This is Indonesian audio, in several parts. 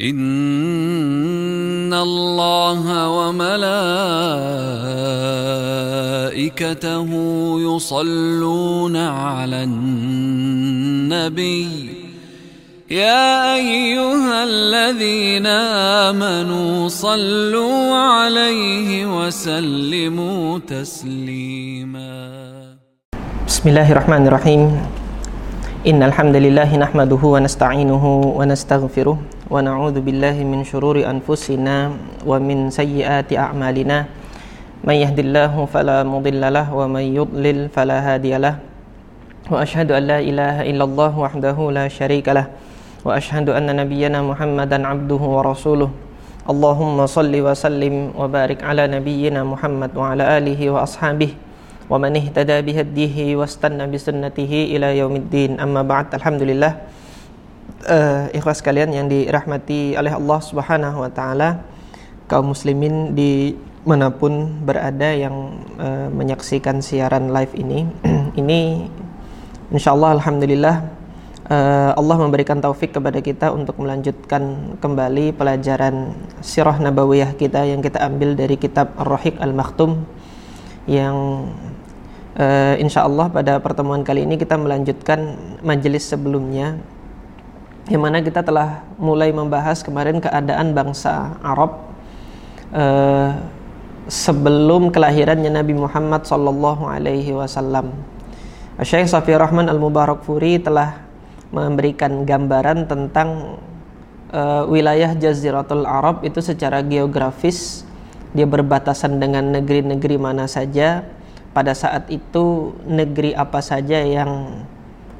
إن الله وملائكته يصلون على النبي. يا أيها الذين آمنوا صلوا عليه وسلموا تسليما. بسم الله الرحمن الرحيم. إن الحمد لله نحمده ونستعينه ونستغفره ونعوذ بالله من شرور أنفسنا ومن سيئات أعمالنا من يهد الله فلا مضل له ومن يضلل فلا هادي له وأشهد أن لا إله إلا الله وحده لا شريك له وأشهد أن نبينا محمدا عبده ورسوله اللهم صل وسلم وبارك على نبينا محمد وعلى آله وأصحابه ومن اهتدى بهديه واستنى بسنته ila yaumiddin amma ba'd alhamdulillah uh, ikhlas kalian yang dirahmati oleh Allah Subhanahu wa taala kaum muslimin di manapun berada yang uh, menyaksikan siaran live ini ini insyaallah alhamdulillah uh, Allah memberikan taufik kepada kita untuk melanjutkan kembali pelajaran sirah nabawiyah kita yang kita ambil dari kitab Ar-Rahiq Al-Maktum yang uh, insya Allah pada pertemuan kali ini kita melanjutkan majelis sebelumnya yang mana kita telah mulai membahas kemarin keadaan bangsa Arab uh, sebelum kelahirannya Nabi Muhammad Sallallahu Alaihi Wasallam. Syekh Safi Rahman Al Mubarak Furi telah memberikan gambaran tentang uh, wilayah Jaziratul Arab itu secara geografis dia berbatasan dengan negeri-negeri mana saja pada saat itu negeri apa saja yang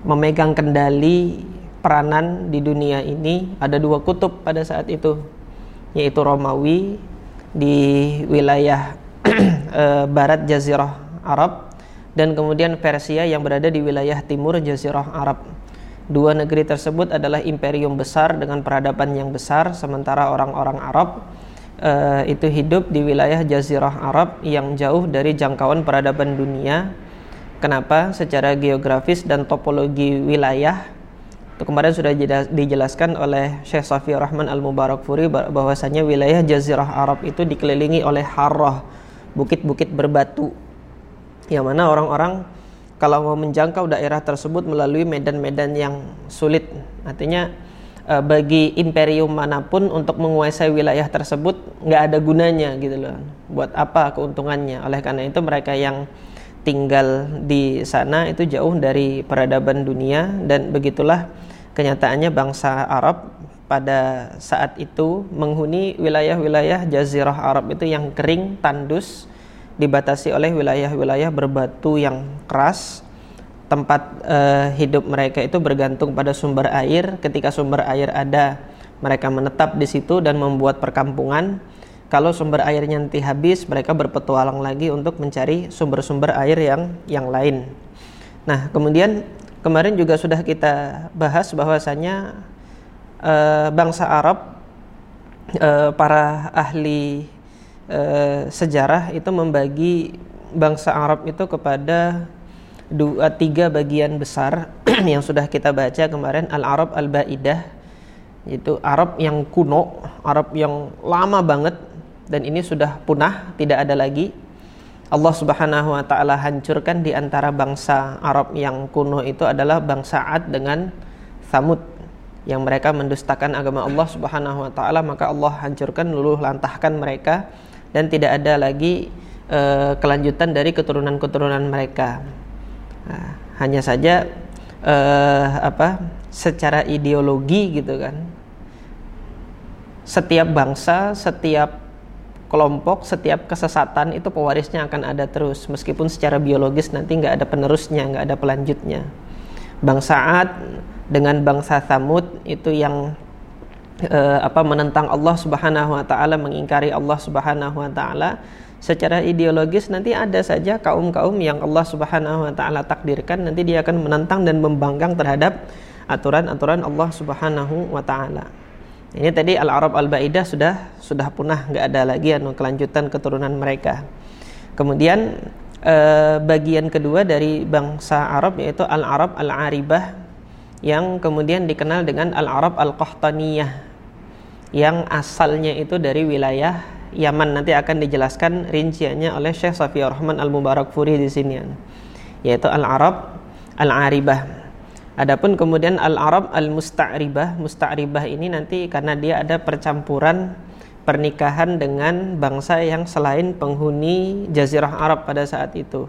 memegang kendali peranan di dunia ini ada dua kutub pada saat itu yaitu Romawi di wilayah e, barat Jazirah Arab dan kemudian Persia yang berada di wilayah timur Jazirah Arab. Dua negeri tersebut adalah imperium besar dengan peradaban yang besar sementara orang-orang Arab uh, itu hidup di wilayah Jazirah Arab yang jauh dari jangkauan peradaban dunia. Kenapa? Secara geografis dan topologi wilayah itu kemarin sudah dijelaskan oleh Syekh Safi Rahman Al Mubarak Furi bahwasanya wilayah Jazirah Arab itu dikelilingi oleh harrah, bukit-bukit berbatu. Yang mana orang-orang kalau mau menjangkau daerah tersebut melalui medan-medan yang sulit. Artinya uh, bagi imperium mana pun untuk menguasai wilayah tersebut nggak ada gunanya gitu loh. Buat apa keuntungannya? Oleh karena itu mereka yang tinggal di sana itu jauh dari peradaban dunia dan begitulah kenyataannya bangsa Arab pada saat itu menghuni wilayah-wilayah jazirah Arab itu yang kering, tandus, dibatasi oleh wilayah-wilayah berbatu yang keras tempat uh, hidup mereka itu bergantung pada sumber air. Ketika sumber air ada, mereka menetap di situ dan membuat perkampungan. Kalau sumber airnya nanti habis, mereka berpetualang lagi untuk mencari sumber-sumber air yang yang lain. Nah, kemudian kemarin juga sudah kita bahas bahwasanya uh, bangsa Arab uh, para ahli uh, sejarah itu membagi bangsa Arab itu kepada dua tiga bagian besar yang sudah kita baca kemarin al Arab al Baidah itu Arab yang kuno, Arab yang lama banget dan ini sudah punah, tidak ada lagi. Allah Subhanahu wa taala hancurkan di antara bangsa Arab yang kuno itu adalah bangsa Ad dengan Samud yang mereka mendustakan agama Allah Subhanahu wa taala maka Allah hancurkan luluh lantahkan mereka dan tidak ada lagi uh, kelanjutan dari keturunan-keturunan mereka. Nah, hanya saja uh, apa secara ideologi gitu kan. Setiap bangsa, setiap kelompok, setiap kesesatan itu pewarisnya akan ada terus meskipun secara biologis nanti nggak ada penerusnya, nggak ada pelanjutnya. Bangsa Ad dengan bangsa Samud itu yang uh, apa menentang Allah Subhanahu wa taala, mengingkari Allah Subhanahu wa taala secara ideologis nanti ada saja kaum-kaum yang Allah Subhanahu wa taala takdirkan nanti dia akan menentang dan membangkang terhadap aturan-aturan Allah Subhanahu wa taala. Ini tadi Al-Arab Al-Baidah sudah sudah punah, nggak ada lagi anu kelanjutan keturunan mereka. Kemudian eh, bagian kedua dari bangsa Arab yaitu Al-Arab Al-Aribah yang kemudian dikenal dengan Al-Arab Al-Qahtaniyah yang asalnya itu dari wilayah Yaman nanti akan dijelaskan rinciannya oleh Syekh Safiur Rahman Al-Mubarak Furi di sini yaitu Al-Arab Al-Aribah. Adapun kemudian Al-Arab Al-Musta'ribah, Musta'ribah ini nanti karena dia ada percampuran pernikahan dengan bangsa yang selain penghuni jazirah Arab pada saat itu.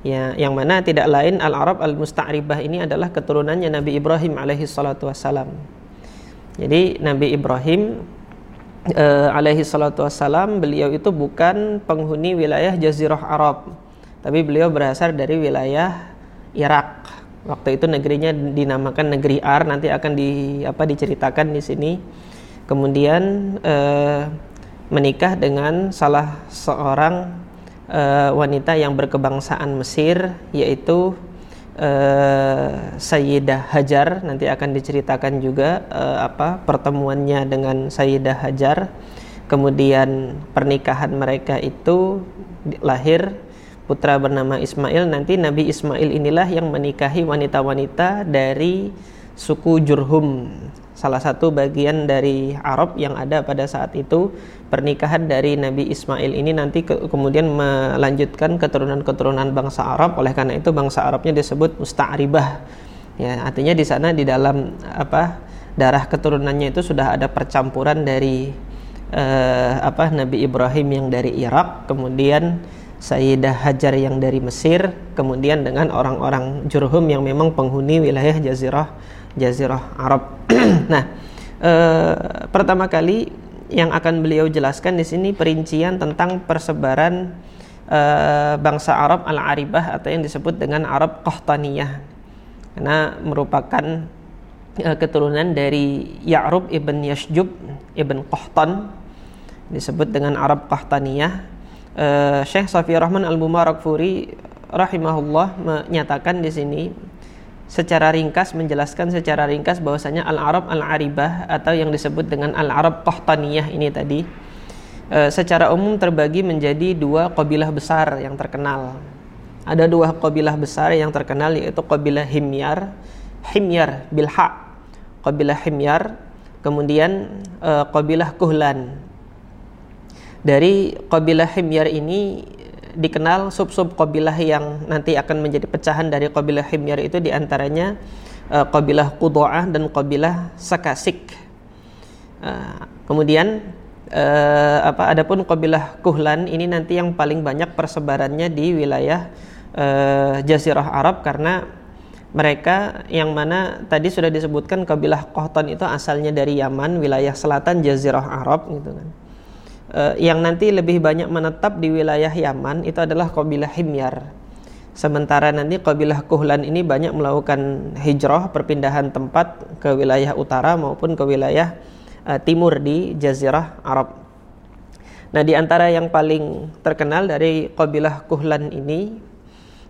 Ya, yang mana tidak lain Al-Arab Al-Musta'ribah ini adalah keturunannya Nabi Ibrahim alaihi salatu wassalam. Jadi Nabi Ibrahim uh, alaihi salatu wassalam beliau itu bukan penghuni wilayah Jazirah Arab tapi beliau berasal dari wilayah Irak. Waktu itu negerinya dinamakan negeri Ar nanti akan di apa diceritakan di sini. Kemudian uh, menikah dengan salah seorang uh, wanita yang berkebangsaan Mesir yaitu uh, Sayyidah Hajar nanti akan diceritakan juga uh, apa pertemuannya dengan Sayyidah Hajar. Kemudian pernikahan mereka itu lahir putra bernama Ismail. Nanti Nabi Ismail inilah yang menikahi wanita-wanita dari suku Jurhum salah satu bagian dari Arab yang ada pada saat itu pernikahan dari Nabi Ismail ini nanti ke, kemudian melanjutkan keturunan-keturunan bangsa Arab oleh karena itu bangsa Arabnya disebut musta'ribah ya artinya di sana di dalam apa darah keturunannya itu sudah ada percampuran dari uh, apa Nabi Ibrahim yang dari Irak kemudian Sayyidah Hajar yang dari Mesir kemudian dengan orang-orang Jurhum yang memang penghuni wilayah Jazirah Jazirah Arab. nah, e, pertama kali yang akan beliau jelaskan di sini perincian tentang persebaran e, bangsa Arab al-Aribah atau yang disebut dengan Arab Qahtaniyah. Karena merupakan e, keturunan dari Ya'rub ibn Yashjub ibn Qahtan disebut dengan Arab Qahtaniyah. E, Syekh Safi Rahman Al-Mubarak Furi rahimahullah menyatakan di sini secara ringkas menjelaskan secara ringkas bahwasanya al-Arab al-Aribah atau yang disebut dengan al-Arab Qahtaniyah ini tadi e, secara umum terbagi menjadi dua kabilah besar yang terkenal. Ada dua kabilah besar yang terkenal yaitu kabilah Himyar, Himyar bilha, kabilah Himyar, kemudian e, Kuhlan. Dari kabilah Himyar ini dikenal sub-sub kabilah yang nanti akan menjadi pecahan dari kabilah Himyar itu di antaranya uh, kabilah Qudoah dan kabilah Sakasik. Uh, kemudian uh, apa adapun kabilah Kuhlan ini nanti yang paling banyak persebarannya di wilayah uh, Jazirah Arab karena mereka yang mana tadi sudah disebutkan kabilah Qahtan itu asalnya dari Yaman, wilayah selatan Jazirah Arab gitu kan uh, yang nanti lebih banyak menetap di wilayah Yaman itu adalah kabilah Himyar. Sementara nanti kabilah Kuhlan ini banyak melakukan hijrah perpindahan tempat ke wilayah utara maupun ke wilayah uh, timur di Jazirah Arab. Nah, di antara yang paling terkenal dari kabilah Kuhlan ini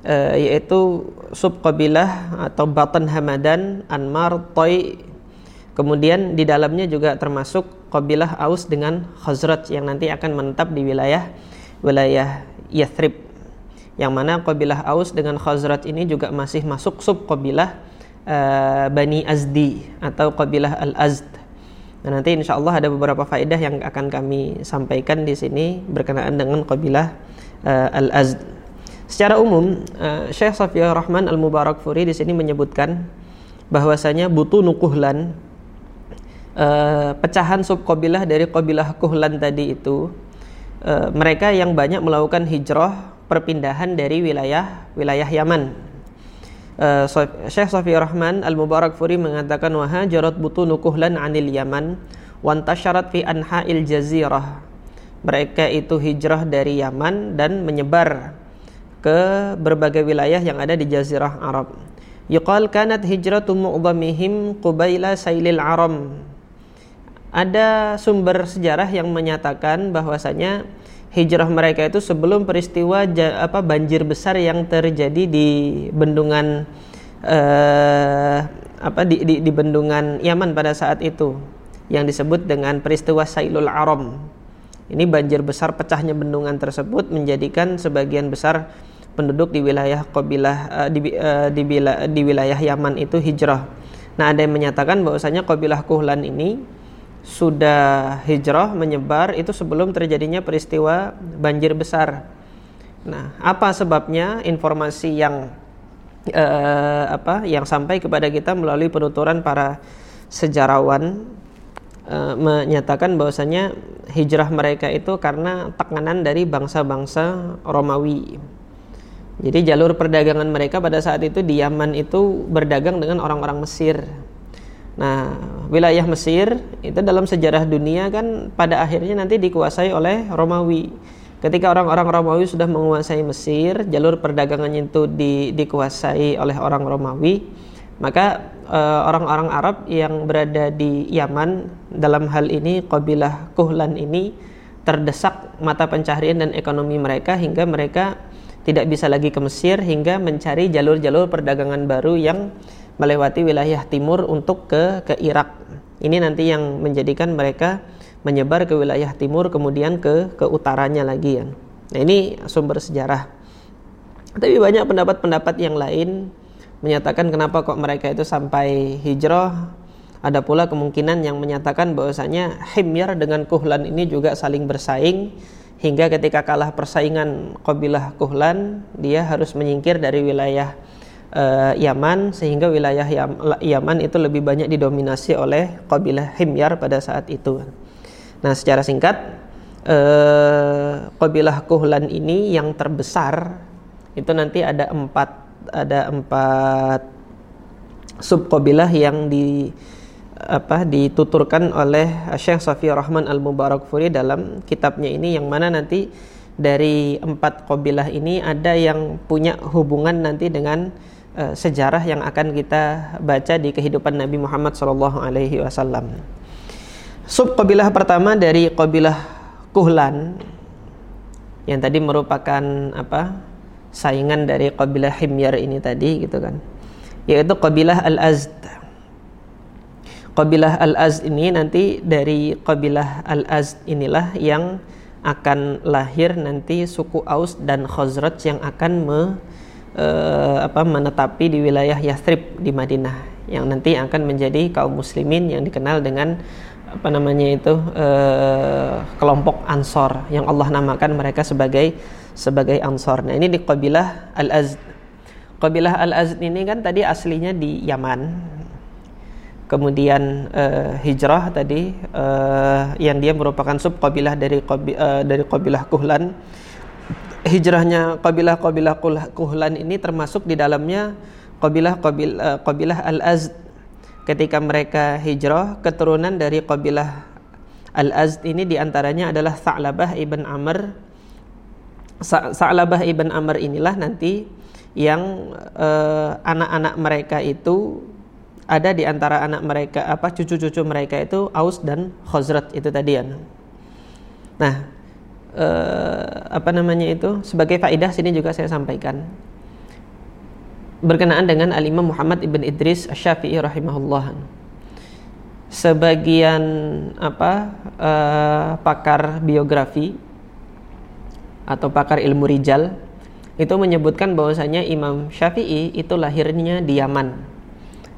uh, yaitu sub kabilah atau Batan Hamadan, Anmar, Toy, Kemudian di dalamnya juga termasuk kabilah Aus dengan Khazraj yang nanti akan menetap di wilayah wilayah Yathrib. Yang mana kabilah Aus dengan Khazraj ini juga masih masuk sub kabilah uh, Bani Azdi atau kabilah Al-Azd. Nah, nanti insya Allah ada beberapa faedah yang akan kami sampaikan di sini berkenaan dengan kabilah uh, Al-Azd. Secara umum, uh, Syekh Safiyah Rahman Al-Mubarak Furi di sini menyebutkan bahwasanya butuh nukuhlan uh, pecahan subkabilah dari kabilah Kuhlan tadi itu uh, mereka yang banyak melakukan hijrah perpindahan dari wilayah wilayah Yaman. Uh, Syekh Safi Rahman Al Mubarak Furi mengatakan wahajarat butunu Kuhlan anil Yaman wantasyarat fi anha'il jazirah. Mereka itu hijrah dari Yaman dan menyebar ke berbagai wilayah yang ada di jazirah Arab. Yuqal kanat hijratu mu'dhamihim qubaila sailil aram ada sumber sejarah yang menyatakan bahwasanya hijrah mereka itu sebelum peristiwa apa banjir besar yang terjadi di bendungan eh, apa di, di, di bendungan Yaman pada saat itu yang disebut dengan peristiwa Sailul Aram. Ini banjir besar pecahnya bendungan tersebut menjadikan sebagian besar penduduk di wilayah kabilah uh, di, uh, di, di wilayah Yaman itu hijrah. Nah, ada yang menyatakan bahwasanya kabilah Kuhlan ini sudah hijrah menyebar itu sebelum terjadinya peristiwa banjir besar. Nah, apa sebabnya informasi yang uh, apa yang sampai kepada kita melalui penuturan para sejarawan uh, menyatakan bahwasanya hijrah mereka itu karena tekanan dari bangsa-bangsa Romawi. Jadi jalur perdagangan mereka pada saat itu di Yaman itu berdagang dengan orang-orang Mesir. Nah, wilayah Mesir itu dalam sejarah dunia kan pada akhirnya nanti dikuasai oleh Romawi. Ketika orang-orang Romawi sudah menguasai Mesir, jalur perdagangannya itu di, dikuasai oleh orang Romawi, maka eh, orang-orang Arab yang berada di Yaman dalam hal ini kabilah Kuhlan ini terdesak mata pencaharian dan ekonomi mereka hingga mereka tidak bisa lagi ke Mesir hingga mencari jalur-jalur perdagangan baru yang melewati wilayah timur untuk ke ke Irak. Ini nanti yang menjadikan mereka menyebar ke wilayah timur kemudian ke ke utaranya lagi ya. Nah, ini sumber sejarah. Tapi banyak pendapat-pendapat yang lain menyatakan kenapa kok mereka itu sampai hijrah. Ada pula kemungkinan yang menyatakan bahwasanya Himyar dengan Kuhlan ini juga saling bersaing hingga ketika kalah persaingan kabilah Kuhlan dia harus menyingkir dari wilayah uh, Yaman sehingga wilayah Yaman itu lebih banyak didominasi oleh kabilah Himyar pada saat itu. Nah, secara singkat uh, kabilah Kuhlan ini yang terbesar itu nanti ada empat ada empat sub kabilah yang di apa dituturkan oleh Syekh Safi Rahman Al Mubarakfuri dalam kitabnya ini yang mana nanti dari empat kabilah ini ada yang punya hubungan nanti dengan uh, sejarah yang akan kita baca di kehidupan Nabi Muhammad SAW. Alaihi Wasallam. Sub kabilah pertama dari kabilah Kuhlan yang tadi merupakan apa saingan dari kabilah Himyar ini tadi gitu kan yaitu kabilah Al-Azd kabilah Al-Azd ini nanti dari kabilah Al-Azd inilah yang akan lahir nanti suku Aus dan Khazraj yang akan me, uh, apa menetapi di wilayah Yathrib di Madinah yang nanti akan menjadi kaum muslimin yang dikenal dengan apa namanya itu eh, kelompok Ansor yang Allah namakan mereka sebagai sebagai Ansor. Nah ini di kabilah Al Azd. Kabilah Al Azd ini kan tadi aslinya di Yaman. Kemudian eh, hijrah tadi eh, yang dia merupakan sub kabilah dari dari kabilah Kuhlan. Hijrahnya kabilah-kabilah Kuhlan ini termasuk di dalamnya kabilah kabilah, kabilah Al Azd ketika mereka hijrah keturunan dari kabilah Al-Azd ini di antaranya adalah Sa'labah ibn Amr Sa'labah ibn Amr inilah nanti yang eh, anak-anak uh, mereka itu ada di antara anak mereka apa cucu-cucu mereka itu Aus dan Khazrat itu tadi ya. Nah, uh, apa namanya itu sebagai faidah sini juga saya sampaikan berkenaan dengan Al-Imam Muhammad ibn Idris Asy-Syafi'i rahimahullah. Sebagian apa uh, pakar biografi atau pakar ilmu rijal itu menyebutkan bahwasanya Imam Syafi'i itu lahirnya di Yaman.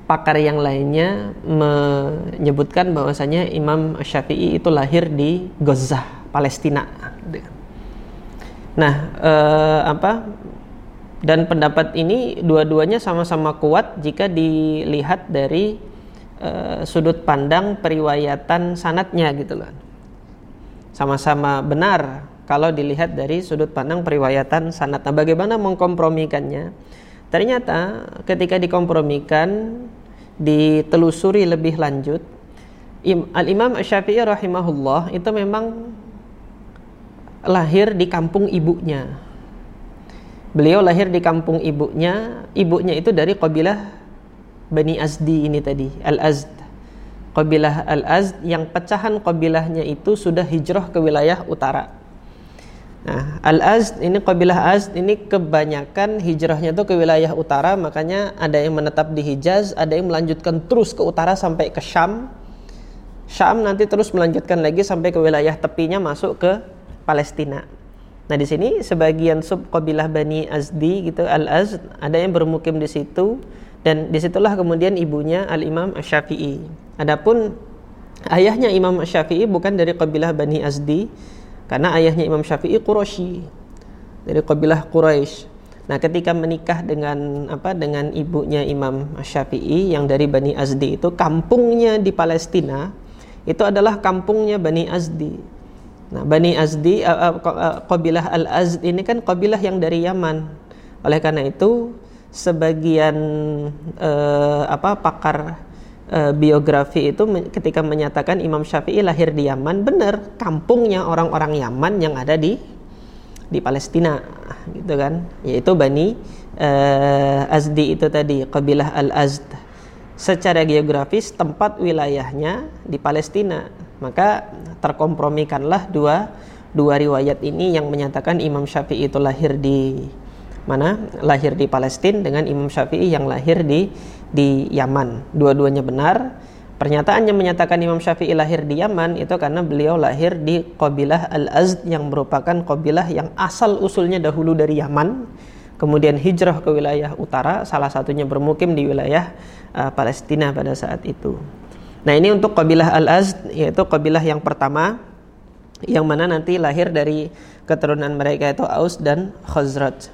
Pakar yang lainnya menyebutkan bahwasanya Imam Syafi'i itu lahir di Gaza, Palestina. Nah, eh, apa dan pendapat ini dua-duanya sama-sama kuat jika dilihat dari uh, sudut pandang periwayatan sanatnya gitu loh. Sama-sama benar kalau dilihat dari sudut pandang periwayatan sanat. Nah, bagaimana mengkompromikannya? Ternyata ketika dikompromikan, ditelusuri lebih lanjut, Al-Imam Syafi'i rahimahullah itu memang lahir di kampung ibunya Beliau lahir di kampung ibunya, ibunya itu dari kabilah Bani Azdi ini tadi, Al-Azd. Kabilah Al-Azd yang pecahan kabilahnya itu sudah hijrah ke wilayah utara. Nah, Al-Azd ini kabilah Azd ini kebanyakan hijrahnya itu ke wilayah utara, makanya ada yang menetap di Hijaz, ada yang melanjutkan terus ke utara sampai ke Syam. Syam nanti terus melanjutkan lagi sampai ke wilayah tepinya masuk ke Palestina. Nah di sini sebagian sub kabilah Bani Azdi gitu Al Azd ada yang bermukim di situ dan di situlah kemudian ibunya Al Imam Asy-Syafi'i. Adapun ayahnya Imam Syafi'i bukan dari kabilah Bani Azdi karena ayahnya Imam Syafi'i Quraisy dari kabilah Quraisy Nah, ketika menikah dengan apa dengan ibunya Imam Syafi'i yang dari Bani Azdi itu kampungnya di Palestina itu adalah kampungnya Bani Azdi. Nah, Bani Azdi uh, uh, kabilah Al-Azd ini kan kabilah yang dari Yaman. Oleh karena itu sebagian uh, apa pakar uh, biografi itu ketika menyatakan Imam Syafi'i lahir di Yaman, benar kampungnya orang-orang Yaman yang ada di di Palestina gitu kan? Yaitu Bani uh, Azdi itu tadi kabilah Al-Azd. Secara geografis tempat wilayahnya di Palestina maka terkompromikanlah dua dua riwayat ini yang menyatakan Imam Syafi'i itu lahir di mana? Lahir di Palestina dengan Imam Syafi'i yang lahir di di Yaman. Dua-duanya benar. Pernyataan yang menyatakan Imam Syafi'i lahir di Yaman itu karena beliau lahir di Qabilah Al-Azd yang merupakan Qabilah yang asal usulnya dahulu dari Yaman kemudian hijrah ke wilayah utara salah satunya bermukim di wilayah uh, Palestina pada saat itu. Nah, ini untuk Qabilah Al-Azd yaitu Qabilah yang pertama yang mana nanti lahir dari keturunan mereka itu Aus dan Khazraj.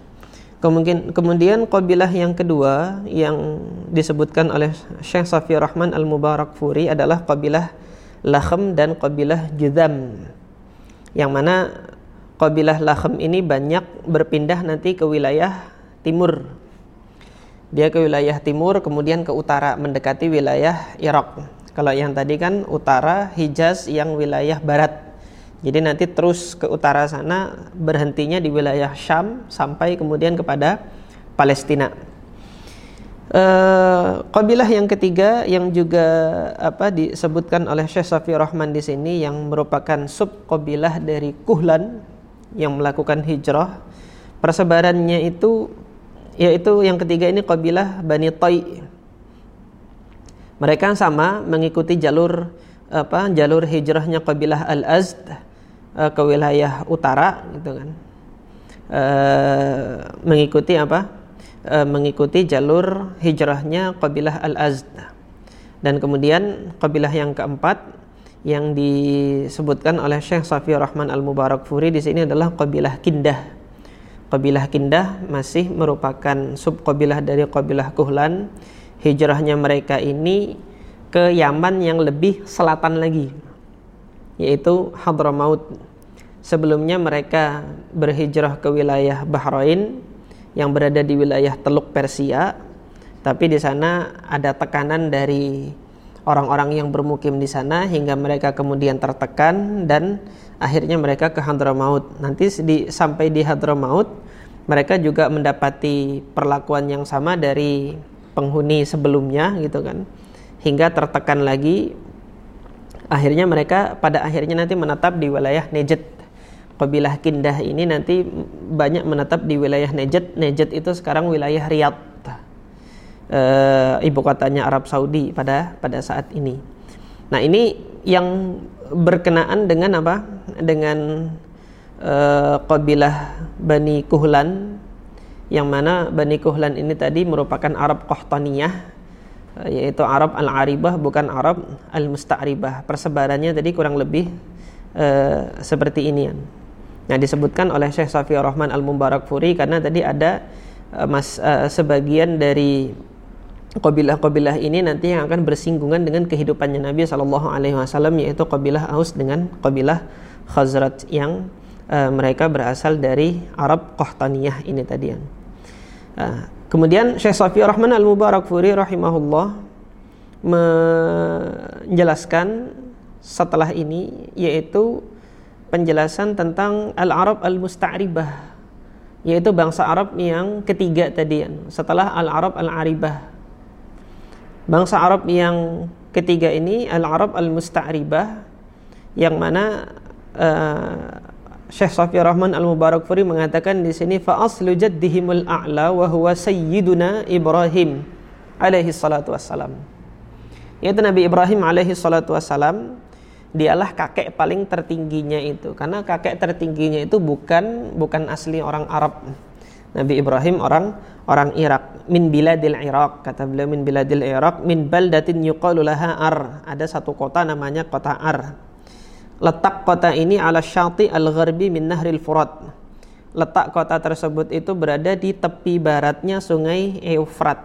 Kemudian, kemudian kabilah yang kedua yang disebutkan oleh Syekh Safi Rahman Al-Mubarak Furi adalah kabilah Lahem dan kabilah Judam. Yang mana kabilah Lahem ini banyak berpindah nanti ke wilayah timur. Dia ke wilayah timur kemudian ke utara mendekati wilayah Irak. Kalau yang tadi kan utara Hijaz yang wilayah barat. Jadi nanti terus ke utara sana berhentinya di wilayah Syam sampai kemudian kepada Palestina. Uh, yang ketiga yang juga apa disebutkan oleh Syekh Safi Rahman di sini yang merupakan sub kabilah dari Kuhlan yang melakukan hijrah. Persebarannya itu yaitu yang ketiga ini kabilah Bani Tai mereka sama mengikuti jalur apa jalur hijrahnya kabilah Al-Azd uh, ke wilayah utara gitu kan uh, mengikuti apa uh, mengikuti jalur hijrahnya kabilah Al-Azd dan kemudian kabilah yang keempat yang disebutkan oleh Syekh Safi Rahman Al-Mubarak Furi di sini adalah kabilah Kindah. Kabilah Kindah masih merupakan sub kabilah dari kabilah Kuhlan. Hijrahnya mereka ini ke Yaman yang lebih selatan lagi yaitu Hadramaut Sebelumnya mereka berhijrah ke wilayah Bahrain yang berada di wilayah Teluk Persia, tapi di sana ada tekanan dari orang-orang yang bermukim di sana hingga mereka kemudian tertekan dan akhirnya mereka ke Hadramaut. Nanti di, sampai di Hadramaut mereka juga mendapati perlakuan yang sama dari penghuni sebelumnya gitu kan. Hingga tertekan lagi akhirnya mereka pada akhirnya nanti menetap di wilayah Najd kabilah Kindah ini nanti banyak menetap di wilayah Najd. Najd itu sekarang wilayah Riyadh, e, ibu kotanya Arab Saudi pada pada saat ini. Nah ini yang berkenaan dengan apa? Dengan e, kabilah Bani Kuhlan, yang mana Bani Kuhlan ini tadi merupakan Arab Qahtaniyah, eh, yaitu Arab Al-Aribah bukan Arab Al-Musta'ribah. Persebarannya tadi kurang lebih e, seperti ini. Ya. Nah disebutkan oleh Syekh Safi Rahman Al Mubarak Furi karena tadi ada uh, mas uh, sebagian dari kabilah-kabilah ini nanti yang akan bersinggungan dengan kehidupannya Nabi Shallallahu Alaihi Wasallam yaitu kabilah Aus dengan kabilah Khazraj yang uh, mereka berasal dari Arab Qahtaniyah ini tadi Uh, kemudian Syekh Safi Rahman Al Mubarak Furi rahimahullah menjelaskan setelah ini yaitu penjelasan tentang al-Arab al-Musta'ribah yaitu bangsa Arab yang ketiga tadi setelah al-Arab al-Aribah. Bangsa Arab yang ketiga ini al-Arab al-Musta'ribah yang mana uh, Syekh Safi Rahman Al-Mubarakfuri mengatakan di sini fa aslu jaddihimul a'la wa huwa sayyiduna Ibrahim alaihi salatu wassalam. Yaitu Nabi Ibrahim alaihi salatu wassalam dialah kakek paling tertingginya itu. Karena kakek tertingginya itu bukan bukan asli orang Arab. Nabi Ibrahim orang orang Irak. Min biladil Irak kata beliau min biladil Irak min baldatin yuqalu laha Ar. Ada satu kota namanya kota Ar letak kota ini ala syati al-gharbi min nahril Furat letak kota tersebut itu berada di tepi baratnya sungai Eufrat.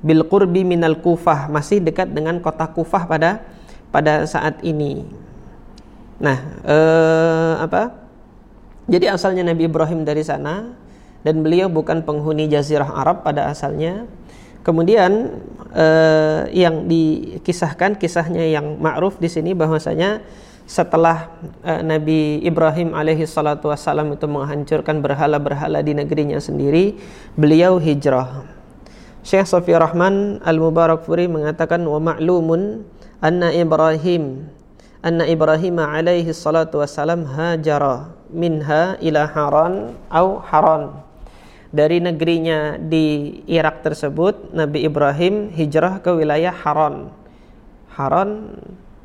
Bil qurbi minal Kufah masih dekat dengan kota Kufah pada pada saat ini. Nah eh, apa? Jadi asalnya Nabi Ibrahim dari sana dan beliau bukan penghuni jazirah Arab pada asalnya. Kemudian eh, yang dikisahkan kisahnya yang ma'ruf di sini bahwasanya setelah eh, Nabi Ibrahim alaihi salatu wassalam itu menghancurkan berhala-berhala di negerinya sendiri, beliau hijrah. Syekh Sofi Rahman Al-Mubarakfuri mengatakan wa ma'lumun anna Ibrahim anna Ibrahim alaihi salatu wassalam hajara minha ila Haran au Haran dari negerinya di Irak tersebut Nabi Ibrahim hijrah ke wilayah Haran. Haran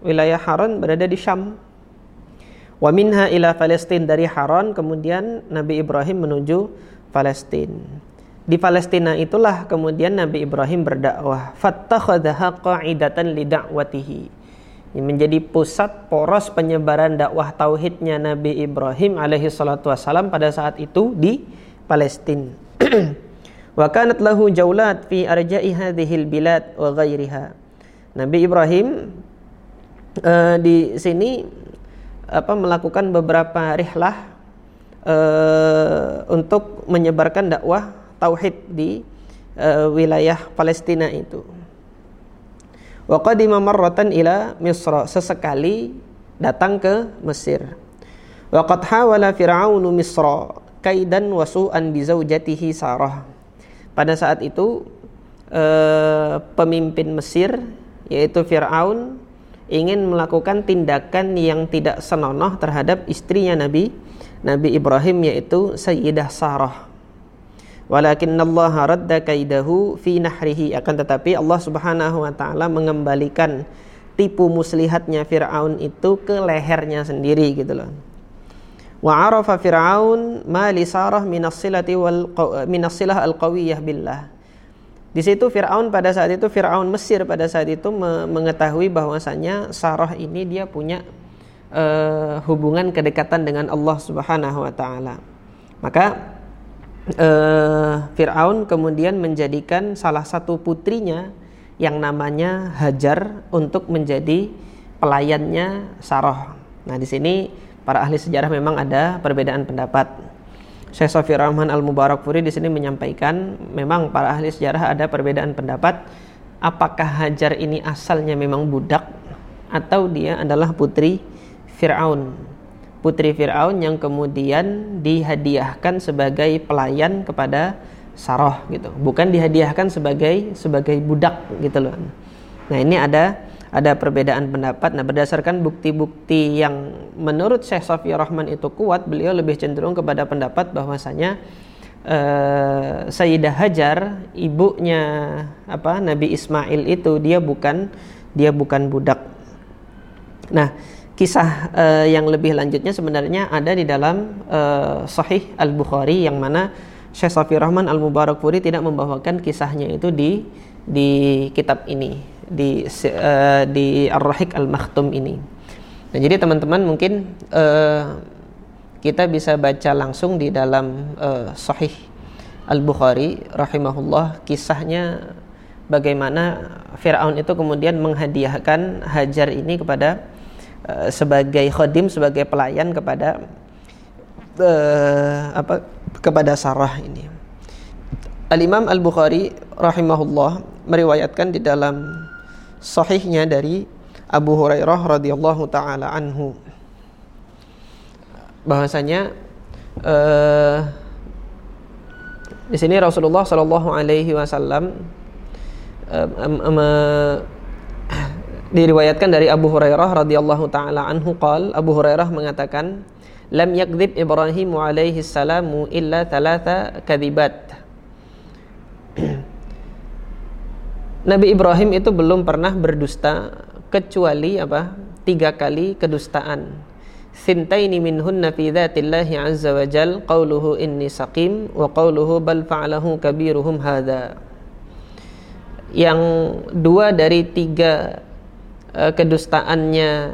wilayah Haran berada di Syam. Wa minha ila Palestin dari Haran kemudian Nabi Ibrahim menuju Palestina. Di Palestina itulah kemudian Nabi Ibrahim berdakwah. Fattakhadha qa'idatan li da'watihi. Menjadi pusat poros penyebaran dakwah tauhidnya Nabi Ibrahim alaihi salatu wasalam pada saat itu di Palestina. wa kanat lahu jaulat fi arja'i hadhil bilad wa ghairiha. Nabi Ibrahim uh, di sini apa melakukan beberapa rihlah uh, untuk menyebarkan dakwah tauhid di uh, wilayah Palestina itu. Wa qadima marratan ila Misra sesekali datang ke Mesir. Wa qad hawala fir'aunu Misra kaidan wasu'an bizaujatihi Sarah. Pada saat itu eh, pemimpin Mesir yaitu Firaun ingin melakukan tindakan yang tidak senonoh terhadap istrinya Nabi Nabi Ibrahim yaitu Sayyidah Sarah. Walakin Allah radda kaidahu fi nahrihi akan tetapi Allah Subhanahu wa taala mengembalikan tipu muslihatnya Firaun itu ke lehernya sendiri gitu loh. Wa arafa Fir'aun ma li Sarah minassilati wal minassilah al-qawiyah billah. Di situ Fir'aun pada saat itu Fir'aun Mesir pada saat itu mengetahui bahwasanya Sarah ini dia punya uh, hubungan kedekatan dengan Allah Subhanahu wa taala. Maka uh, Fir'aun kemudian menjadikan salah satu putrinya yang namanya Hajar untuk menjadi pelayannya Sarah. Nah, di sini para ahli sejarah memang ada perbedaan pendapat. Syekh Sofi Rahman Al-Mubarakfuri di sini menyampaikan memang para ahli sejarah ada perbedaan pendapat apakah Hajar ini asalnya memang budak atau dia adalah putri Firaun. Putri Firaun yang kemudian dihadiahkan sebagai pelayan kepada Sarah gitu. Bukan dihadiahkan sebagai sebagai budak gitu loh. Nah, ini ada ada perbedaan pendapat. Nah, berdasarkan bukti-bukti yang menurut Syekh Safi Rahman itu kuat, beliau lebih cenderung kepada pendapat bahwasanya uh, Sayyidah Hajar, ibunya apa Nabi Ismail itu dia bukan dia bukan budak. Nah, kisah uh, yang lebih lanjutnya sebenarnya ada di dalam uh, Sahih Al Bukhari yang mana Syekh Safi Rahman Al Mubarakfuri tidak membawakan kisahnya itu di di kitab ini di uh, di Ar-Rahiq Al-Makhtum ini. Nah, jadi teman-teman mungkin uh, kita bisa baca langsung di dalam uh, Sahih Al-Bukhari rahimahullah kisahnya bagaimana Firaun itu kemudian menghadiahkan Hajar ini kepada uh, sebagai khadim sebagai pelayan kepada uh, apa kepada Sarah ini. Al-Imam Al-Bukhari rahimahullah meriwayatkan di dalam sahihnya dari Abu Hurairah radhiyallahu taala anhu. Bahwasanya uh, di sini Rasulullah Shallallahu alaihi wasallam uh, diriwayatkan dari Abu Hurairah radhiyallahu taala anhu qal Abu Hurairah mengatakan lam yakdzib Ibrahim alaihi salamu illa thalatha kadzibat Nabi Ibrahim itu belum pernah berdusta kecuali apa? Tiga kali kedustaan. Thintaini minhunna fi dzatillahi azza wa jal qawluhu inni saqim wa qawluhu bal fa'alahu kabiruhum hadha. Yang dua dari tiga uh, kedustaannya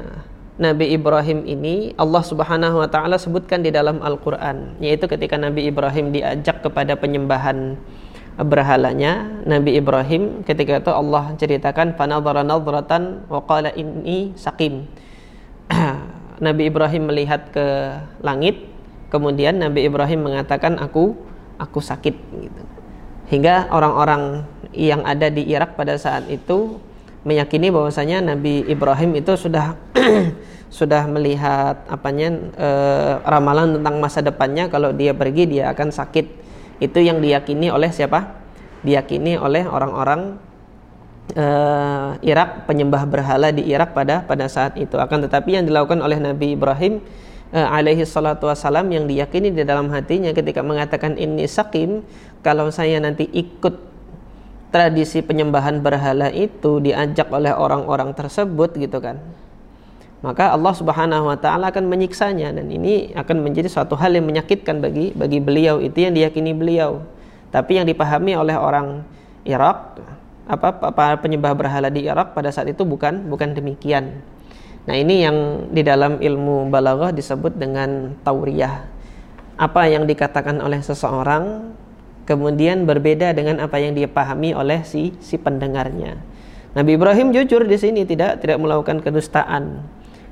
Nabi Ibrahim ini Allah Subhanahu wa taala sebutkan di dalam Al-Qur'an yaitu ketika Nabi Ibrahim diajak kepada penyembahan berhalanya. Nabi Ibrahim ketika itu Allah ceritakan fanadhara nadratan wa qala inni saqim. Nabi Ibrahim melihat ke langit kemudian Nabi Ibrahim mengatakan aku aku sakit gitu. Hingga orang-orang yang ada di Irak pada saat itu meyakini bahwasanya Nabi Ibrahim itu sudah sudah melihat apanya e, ramalan tentang masa depannya. Kalau dia pergi dia akan sakit itu yang diyakini oleh siapa? Diyakini oleh orang-orang uh, Irak penyembah berhala di Irak pada pada saat itu. Akan tetapi yang dilakukan oleh Nabi Ibrahim uh, alaihi salatu wasalam yang diyakini di dalam hatinya ketika mengatakan ini sakim kalau saya nanti ikut tradisi penyembahan berhala itu diajak oleh orang-orang tersebut gitu kan maka Allah Subhanahu wa taala akan menyiksanya dan ini akan menjadi suatu hal yang menyakitkan bagi bagi beliau itu yang diyakini beliau. Tapi yang dipahami oleh orang Irak apa para penyembah berhala di Irak pada saat itu bukan bukan demikian. Nah, ini yang di dalam ilmu balaghah disebut dengan tauriyah. Apa yang dikatakan oleh seseorang kemudian berbeda dengan apa yang dipahami oleh si si pendengarnya. Nabi Ibrahim jujur di sini tidak tidak melakukan kedustaan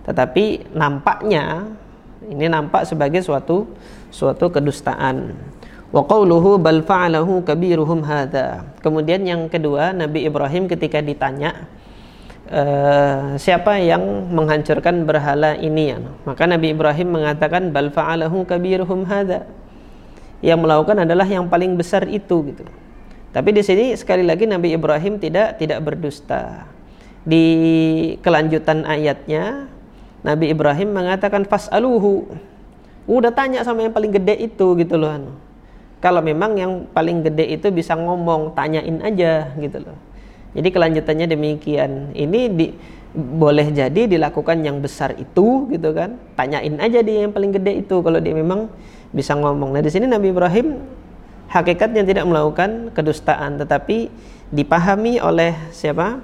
tetapi nampaknya ini nampak sebagai suatu suatu kedustaan. Wa qawluhu bal fa'alahu kabiruhum hadza. Kemudian yang kedua Nabi Ibrahim ketika ditanya uh, siapa yang menghancurkan berhala ini ya. Maka Nabi Ibrahim mengatakan bal fa'alahu kabiruhum hadza. Yang melakukan adalah yang paling besar itu gitu. Tapi di sini sekali lagi Nabi Ibrahim tidak tidak berdusta. Di kelanjutan ayatnya Nabi Ibrahim mengatakan fas'aluhu. Udah tanya sama yang paling gede itu gitu loh. Kalau memang yang paling gede itu bisa ngomong, tanyain aja gitu loh. Jadi kelanjutannya demikian. Ini di, boleh jadi dilakukan yang besar itu gitu kan. Tanyain aja dia yang paling gede itu kalau dia memang bisa ngomong. Nah, di sini Nabi Ibrahim hakikatnya tidak melakukan kedustaan tetapi dipahami oleh siapa?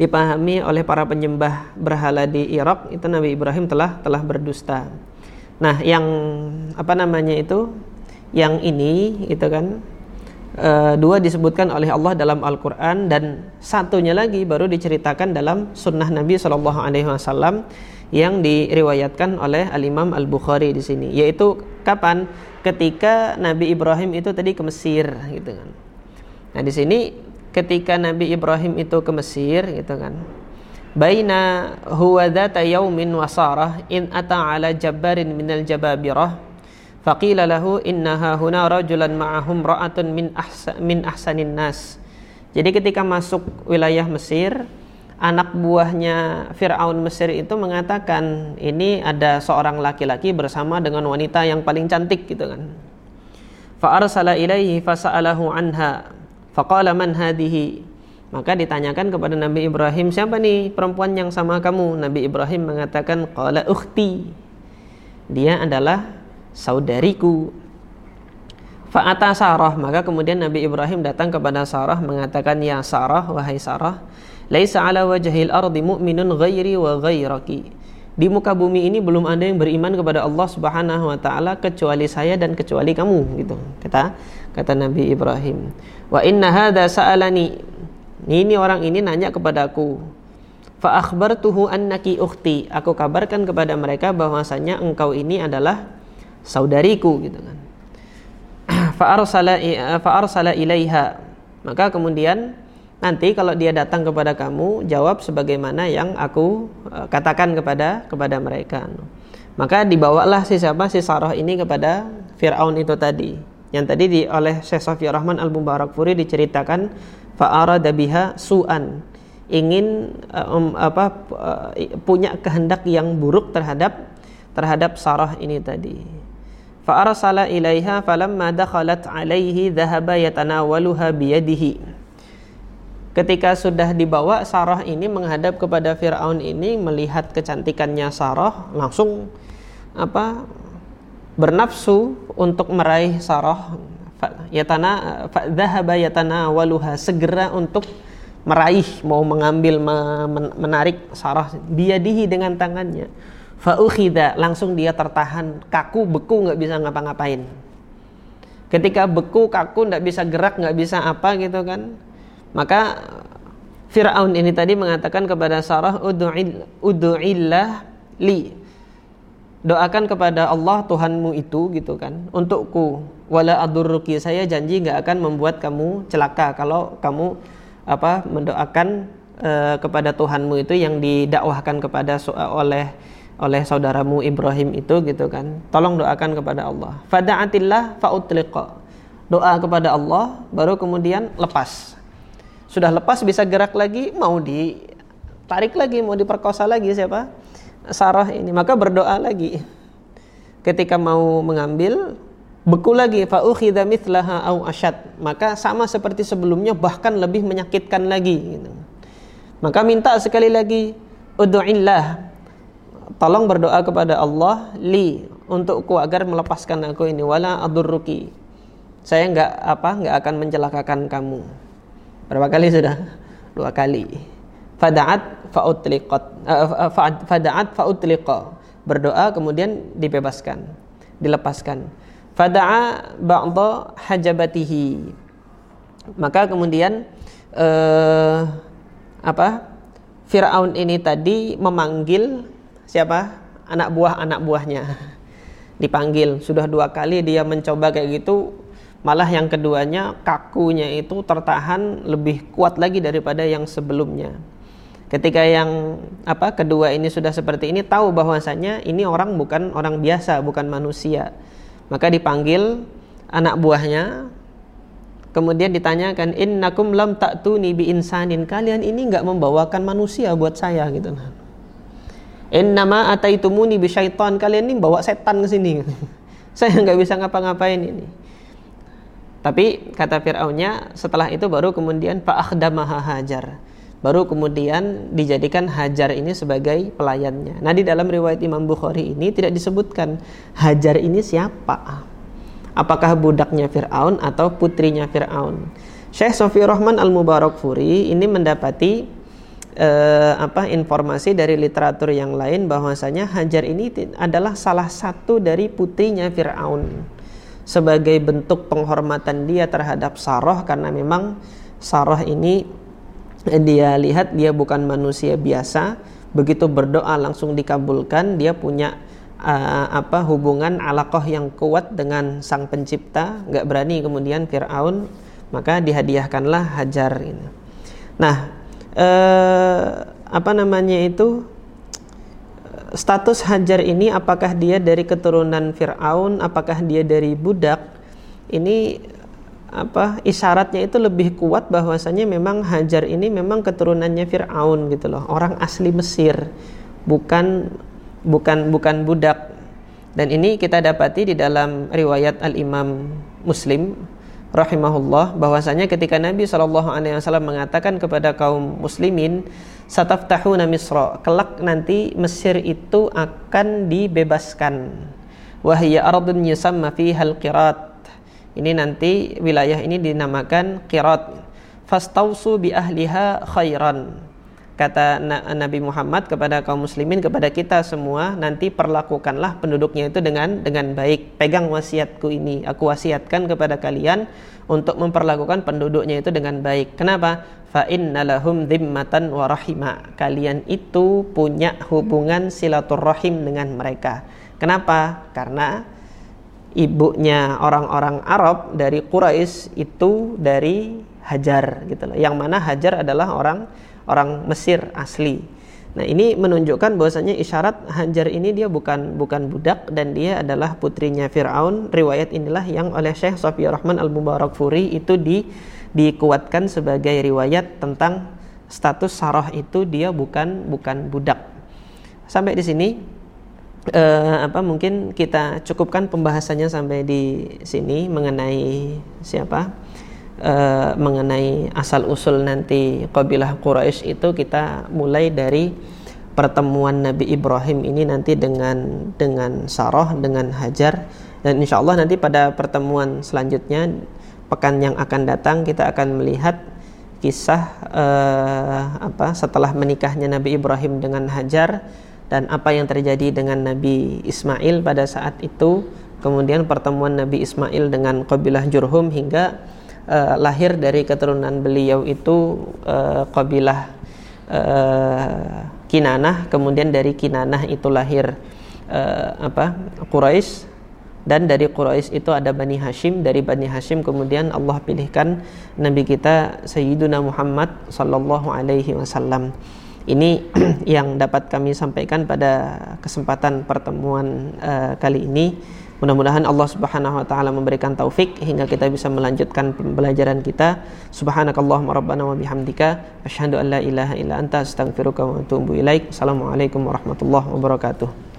Dipahami oleh para penyembah berhala di Irak itu Nabi Ibrahim telah telah berdusta. Nah, yang apa namanya itu? Yang ini itu kan e, dua disebutkan oleh Allah dalam Al-Qur'an dan satunya lagi baru diceritakan dalam sunnah Nabi Shallallahu alaihi wasallam yang diriwayatkan oleh Al-Imam Al-Bukhari di sini yaitu kapan ketika Nabi Ibrahim itu tadi ke Mesir gitu kan. Nah, di sini ketika Nabi Ibrahim itu ke Mesir gitu kan. Baina huwa dhata yaumin wa sarah in ata ala jabbarin minal jababirah faqila lahu innaha huna rajulan ma'ahum ra'atun min ahsa, min ahsanin nas. Jadi ketika masuk wilayah Mesir anak buahnya Fir'aun Mesir itu mengatakan ini ada seorang laki-laki bersama dengan wanita yang paling cantik gitu kan. Fa arsala ilaihi fasa'alahu anha Faqala man hadihi? Maka ditanyakan kepada Nabi Ibrahim, siapa nih perempuan yang sama kamu? Nabi Ibrahim mengatakan, qala ukhti. Dia adalah saudariku. Fa'ata Sarah, maka kemudian Nabi Ibrahim datang kepada Sarah mengatakan, "Ya Sarah, wahai Sarah, laisa ala wajhil ardi mu'minun ghairi wa ghairaki." Di muka bumi ini belum ada yang beriman kepada Allah Subhanahu wa taala kecuali saya dan kecuali kamu gitu. Kata kata Nabi Ibrahim. Wa inna hadza sa'alani. Ini orang ini nanya kepadaku. Fa akhbartuhu annaki ukhti. Aku kabarkan kepada mereka bahwasanya engkau ini adalah saudariku gitu kan. Fa arsala fa arsala ilaiha. Maka kemudian nanti kalau dia datang kepada kamu jawab sebagaimana yang aku uh, katakan kepada kepada mereka. Maka dibawalah si siapa si Sarah ini kepada Firaun itu tadi yang tadi di oleh Syekh Safi Rahman Al Mubarakfuri diceritakan fa'arada biha su'an ingin uh, um, apa uh, punya kehendak yang buruk terhadap terhadap Sarah ini tadi. Fa'arsala ilaiha falamma dakhalat alaihi dhahaba yatanawaluha biyadihi. ketika sudah dibawa Sarah ini menghadap kepada Firaun ini melihat kecantikannya Sarah langsung apa bernafsu untuk meraih Sarah. Yatana fadzahaba yatana waluha segera untuk meraih mau mengambil menarik Sarah. Biadihi dengan tangannya. Faukhida langsung dia tertahan. Kaku beku nggak bisa ngapa-ngapain. Ketika beku kaku nggak bisa gerak nggak bisa apa gitu kan. Maka Fir'aun ini tadi mengatakan kepada Sarah udu'illah li doakan kepada Allah Tuhanmu itu gitu kan untukku. Wala adurruki saya janji nggak akan membuat kamu celaka kalau kamu apa mendoakan uh, kepada Tuhanmu itu yang didakwahkan kepada oleh oleh saudaramu Ibrahim itu gitu kan. Tolong doakan kepada Allah. Fada'atillah fa'utliqa. Doa kepada Allah baru kemudian lepas. Sudah lepas bisa gerak lagi mau ditarik lagi mau diperkosa lagi siapa Sarah ini. Maka berdoa lagi. Ketika mau mengambil beku lagi. Fa mithlaha au maka sama seperti sebelumnya bahkan lebih menyakitkan lagi. Maka minta sekali lagi ud'illah. Tolong berdoa kepada Allah li untukku agar melepaskan aku ini. Wala adurruki. Saya enggak apa enggak akan mencelakakan kamu. Berapa kali sudah? Dua kali fada'at fa'utliqat uh, fada'at fa'utliqa. Berdoa kemudian dibebaskan dilepaskan. Fada'a ba'dha hajabatihi. Maka kemudian uh, apa Firaun ini tadi memanggil siapa? Anak buah anak buahnya. Dipanggil. Sudah dua kali dia mencoba kayak gitu. Malah yang keduanya kakunya itu tertahan lebih kuat lagi daripada yang sebelumnya Ketika yang apa kedua ini sudah seperti ini tahu bahwasanya ini orang bukan orang biasa, bukan manusia. Maka dipanggil anak buahnya kemudian ditanyakan innakum lam ta'tuni bi insanin. Kalian ini nggak membawakan manusia buat saya gitu. Innama ataitumuni bi syaitan. Kalian ini bawa setan ke sini. saya nggak bisa ngapa-ngapain ini. Tapi kata Fir'aunnya setelah itu baru kemudian fa'akhdamaha hajar baru kemudian dijadikan Hajar ini sebagai pelayannya. Nah di dalam riwayat Imam Bukhari ini tidak disebutkan Hajar ini siapa. Apakah budaknya Fir'aun atau putrinya Fir'aun. Syekh Sofi Rahman Al-Mubarak Furi ini mendapati eh, apa informasi dari literatur yang lain bahwasanya Hajar ini adalah salah satu dari putrinya Fir'aun sebagai bentuk penghormatan dia terhadap Sarah karena memang Sarah ini dia lihat dia bukan manusia biasa. Begitu berdoa langsung dikabulkan dia punya uh, apa hubungan alakoh yang kuat dengan sang pencipta. Nggak berani kemudian Fir'aun maka dihadiahkanlah Hajar ini. Nah uh, apa namanya itu? Status Hajar ini apakah dia dari keturunan Fir'aun? Apakah dia dari budak? Ini apa isyaratnya itu lebih kuat bahwasanya memang Hajar ini memang keturunannya Firaun gitu loh. Orang asli Mesir bukan bukan bukan budak. Dan ini kita dapati di dalam riwayat Al Imam Muslim rahimahullah bahwasanya ketika Nabi Wasallam mengatakan kepada kaum muslimin sataftahuna misra kelak nanti Mesir itu akan dibebaskan. Wahya ardun yusamma fiha al-qirat ini nanti wilayah ini dinamakan Qirat. Fastausu bi ahliha khairan. Kata Nabi Muhammad kepada kaum muslimin kepada kita semua nanti perlakukanlah penduduknya itu dengan dengan baik. Pegang wasiatku ini. Aku wasiatkan kepada kalian untuk memperlakukan penduduknya itu dengan baik. Kenapa? Fa innalahum dhimmatan wa rahima. Kalian itu punya hubungan silaturahim dengan mereka. Kenapa? Karena ibunya orang-orang Arab dari Quraisy itu dari Hajar gitu loh. Yang mana Hajar adalah orang orang Mesir asli. Nah, ini menunjukkan bahwasanya isyarat Hajar ini dia bukan bukan budak dan dia adalah putrinya Firaun. Riwayat inilah yang oleh Syekh Sofi Rahman Al-Mubarak Furi itu di dikuatkan sebagai riwayat tentang status Sarah itu dia bukan bukan budak. Sampai di sini uh, apa mungkin kita cukupkan pembahasannya sampai di sini mengenai siapa? Uh, mengenai asal usul nanti kabilah Quraisy itu kita mulai dari pertemuan Nabi Ibrahim ini nanti dengan dengan Sarah dengan Hajar. Dan insya Allah nanti pada pertemuan selanjutnya pekan yang akan datang kita akan melihat kisah uh, apa setelah menikahnya Nabi Ibrahim dengan Hajar dan apa yang terjadi dengan Nabi Ismail pada saat itu kemudian pertemuan Nabi Ismail dengan kabilah Jurhum hingga uh, lahir dari keturunan beliau itu uh, kabilah uh, Kinanah kemudian dari Kinanah itu lahir uh, apa Quraisy. Dan dari Quraisy itu ada Bani Hashim. Dari Bani Hashim kemudian Allah pilihkan Nabi kita Sayyiduna Muhammad sallallahu alaihi wasallam ini yang dapat kami sampaikan pada kesempatan pertemuan uh, kali ini Mudah-mudahan Allah Subhanahu wa taala memberikan taufik hingga kita bisa melanjutkan pembelajaran kita. Subhanakallahumma rabbana wa bihamdika asyhadu an la ilaha illa anta astaghfiruka wa atubu ilaik. Assalamualaikum warahmatullahi wabarakatuh.